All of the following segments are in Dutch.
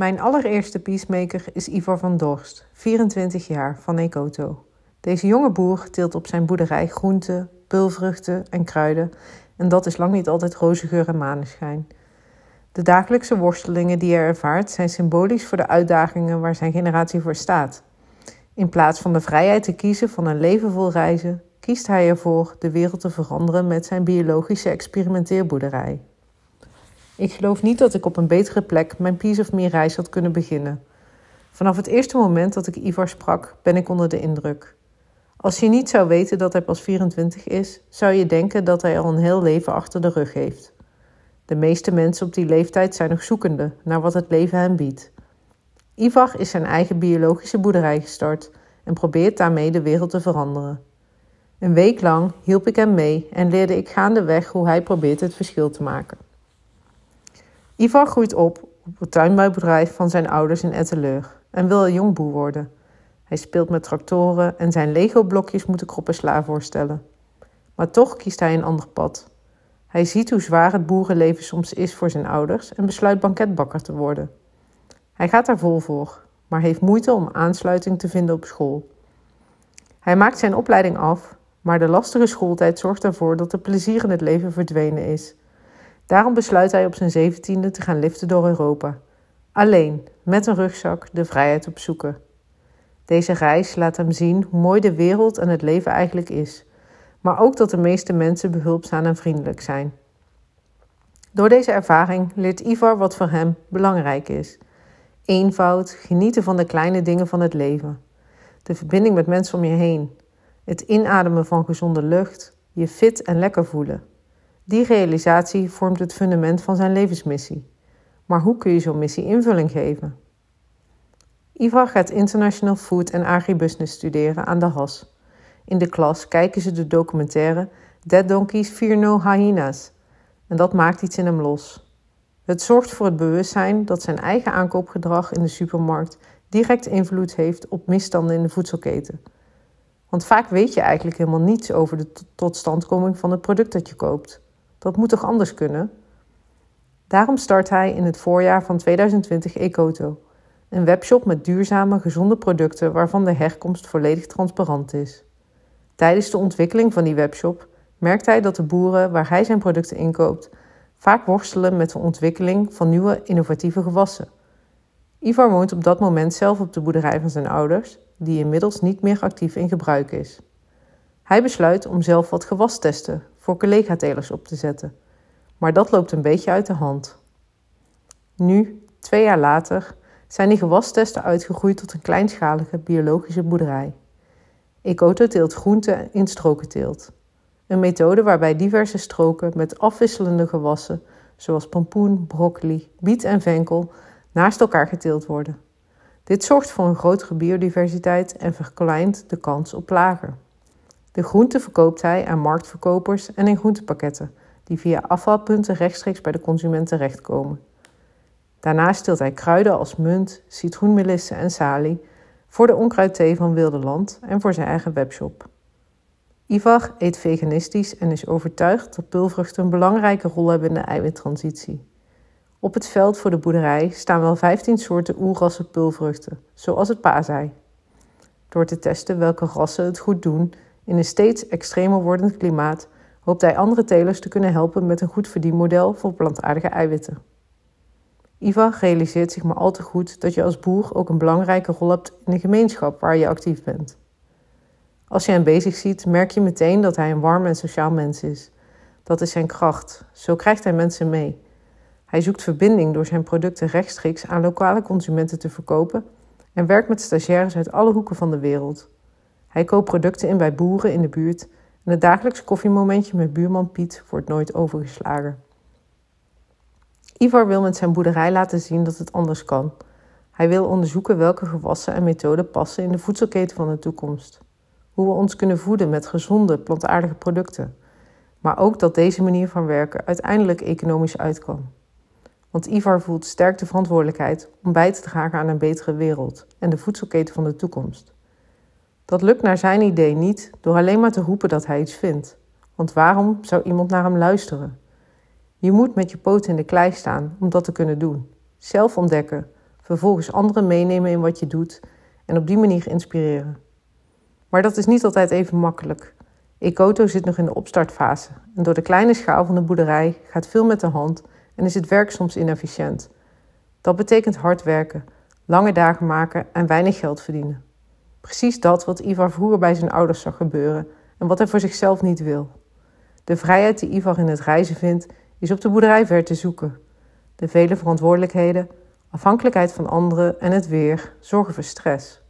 Mijn allereerste peacemaker is Ivar van Dorst, 24 jaar, van Ekoto. Deze jonge boer teelt op zijn boerderij groenten, pulvruchten en kruiden en dat is lang niet altijd roze geur en maneschijn. De dagelijkse worstelingen die hij ervaart zijn symbolisch voor de uitdagingen waar zijn generatie voor staat. In plaats van de vrijheid te kiezen van een leven vol reizen, kiest hij ervoor de wereld te veranderen met zijn biologische experimenteerboerderij. Ik geloof niet dat ik op een betere plek mijn Peace of Me reis had kunnen beginnen. Vanaf het eerste moment dat ik Ivar sprak, ben ik onder de indruk. Als je niet zou weten dat hij pas 24 is, zou je denken dat hij al een heel leven achter de rug heeft. De meeste mensen op die leeftijd zijn nog zoekende naar wat het leven hen biedt. Ivar is zijn eigen biologische boerderij gestart en probeert daarmee de wereld te veranderen. Een week lang hielp ik hem mee en leerde ik gaandeweg hoe hij probeert het verschil te maken. Ivar groeit op op het tuinbouwbedrijf van zijn ouders in Etteleur en wil een jong boer worden. Hij speelt met tractoren en zijn Lego-blokjes moeten kroppensla voorstellen. Maar toch kiest hij een ander pad. Hij ziet hoe zwaar het boerenleven soms is voor zijn ouders en besluit banketbakker te worden. Hij gaat daar vol voor, maar heeft moeite om aansluiting te vinden op school. Hij maakt zijn opleiding af, maar de lastige schooltijd zorgt ervoor dat de plezier in het leven verdwenen is. Daarom besluit hij op zijn zeventiende te gaan liften door Europa. Alleen, met een rugzak, de vrijheid opzoeken. Deze reis laat hem zien hoe mooi de wereld en het leven eigenlijk is, maar ook dat de meeste mensen behulpzaam en vriendelijk zijn. Door deze ervaring leert Ivar wat voor hem belangrijk is: eenvoud, genieten van de kleine dingen van het leven, de verbinding met mensen om je heen, het inademen van gezonde lucht, je fit en lekker voelen. Die realisatie vormt het fundament van zijn levensmissie. Maar hoe kun je zo'n missie invulling geven? Ivar gaat International Food en Agribusiness studeren aan de HAS. In de klas kijken ze de documentaire Dead Donkeys Fear No Hyenas. En dat maakt iets in hem los. Het zorgt voor het bewustzijn dat zijn eigen aankoopgedrag in de supermarkt direct invloed heeft op misstanden in de voedselketen. Want vaak weet je eigenlijk helemaal niets over de totstandkoming van het product dat je koopt. Dat moet toch anders kunnen? Daarom start hij in het voorjaar van 2020 Ecoto, een webshop met duurzame, gezonde producten waarvan de herkomst volledig transparant is. Tijdens de ontwikkeling van die webshop merkt hij dat de boeren waar hij zijn producten inkoopt vaak worstelen met de ontwikkeling van nieuwe innovatieve gewassen. Ivar woont op dat moment zelf op de boerderij van zijn ouders, die inmiddels niet meer actief in gebruik is. Hij besluit om zelf wat gewastesten voor collega-telers op te zetten, maar dat loopt een beetje uit de hand. Nu, twee jaar later, zijn die gewastesten uitgegroeid tot een kleinschalige biologische boerderij. Ecoto teelt groenten in strokenteelt. Een methode waarbij diverse stroken met afwisselende gewassen, zoals pompoen, broccoli, biet en venkel, naast elkaar geteeld worden. Dit zorgt voor een grotere biodiversiteit en verkleint de kans op plagen. De groenten verkoopt hij aan marktverkopers en in groentepakketten, die via afvalpunten rechtstreeks bij de consument terechtkomen. Daarnaast steelt hij kruiden als munt, citroenmelisse en salie voor de onkruidthee van Wildeland en voor zijn eigen webshop. Ivar eet veganistisch en is overtuigd dat pulvruchten een belangrijke rol hebben in de eiwittransitie. Op het veld voor de boerderij staan wel 15 soorten oerrassen pulvruchten, zoals het paasei. Door te testen welke rassen het goed doen in een steeds extremer wordend klimaat, hoopt hij andere telers te kunnen helpen met een goed verdienmodel voor plantaardige eiwitten. Ivar realiseert zich maar al te goed dat je als boer ook een belangrijke rol hebt in de gemeenschap waar je actief bent. Als je hem bezig ziet, merk je meteen dat hij een warm en sociaal mens is. Dat is zijn kracht. Zo krijgt hij mensen mee. Hij zoekt verbinding door zijn producten rechtstreeks aan lokale consumenten te verkopen en werkt met stagiaires uit alle hoeken van de wereld. Hij koopt producten in bij boeren in de buurt en het dagelijks koffiemomentje met buurman Piet wordt nooit overgeslagen. Ivar wil met zijn boerderij laten zien dat het anders kan. Hij wil onderzoeken welke gewassen en methoden passen in de voedselketen van de toekomst. Hoe we ons kunnen voeden met gezonde, plantaardige producten. Maar ook dat deze manier van werken uiteindelijk economisch uit kan. Want Ivar voelt sterk de verantwoordelijkheid om bij te dragen aan een betere wereld en de voedselketen van de toekomst. Dat lukt naar zijn idee niet door alleen maar te roepen dat hij iets vindt. Want waarom zou iemand naar hem luisteren? Je moet met je poot in de klei staan om dat te kunnen doen. Zelf ontdekken, vervolgens anderen meenemen in wat je doet en op die manier inspireren. Maar dat is niet altijd even makkelijk. Ekoto zit nog in de opstartfase en door de kleine schaal van de boerderij gaat veel met de hand en is het werk soms inefficiënt. Dat betekent hard werken, lange dagen maken en weinig geld verdienen. Precies dat wat Ivar vroeger bij zijn ouders zag gebeuren en wat hij voor zichzelf niet wil. De vrijheid die Ivar in het reizen vindt, is op de boerderij ver te zoeken. De vele verantwoordelijkheden, afhankelijkheid van anderen en het weer zorgen voor stress.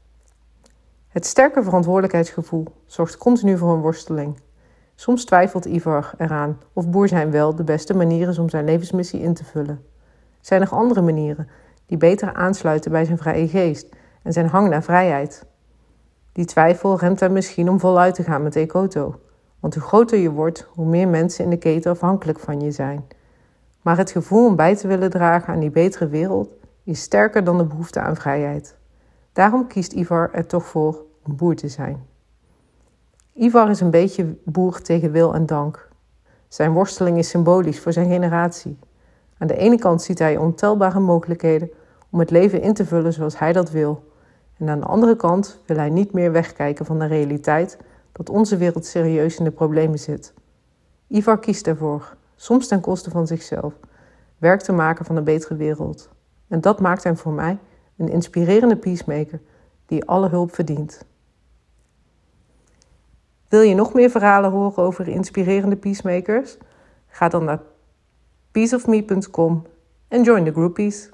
Het sterke verantwoordelijkheidsgevoel zorgt continu voor een worsteling. Soms twijfelt Ivar eraan of boer zijn wel de beste manier is om zijn levensmissie in te vullen. Zijn er andere manieren die beter aansluiten bij zijn vrije geest en zijn hang naar vrijheid? Die twijfel remt hem misschien om voluit te gaan met Ekoto. Want hoe groter je wordt, hoe meer mensen in de keten afhankelijk van je zijn. Maar het gevoel om bij te willen dragen aan die betere wereld is sterker dan de behoefte aan vrijheid. Daarom kiest Ivar er toch voor om boer te zijn. Ivar is een beetje boer tegen wil en dank. Zijn worsteling is symbolisch voor zijn generatie. Aan de ene kant ziet hij ontelbare mogelijkheden om het leven in te vullen zoals hij dat wil. En aan de andere kant wil hij niet meer wegkijken van de realiteit dat onze wereld serieus in de problemen zit. Ivar kiest ervoor, soms ten koste van zichzelf, werk te maken van een betere wereld. En dat maakt hem voor mij een inspirerende peacemaker die alle hulp verdient. Wil je nog meer verhalen horen over inspirerende peacemakers? Ga dan naar peaceofme.com en join the groupies.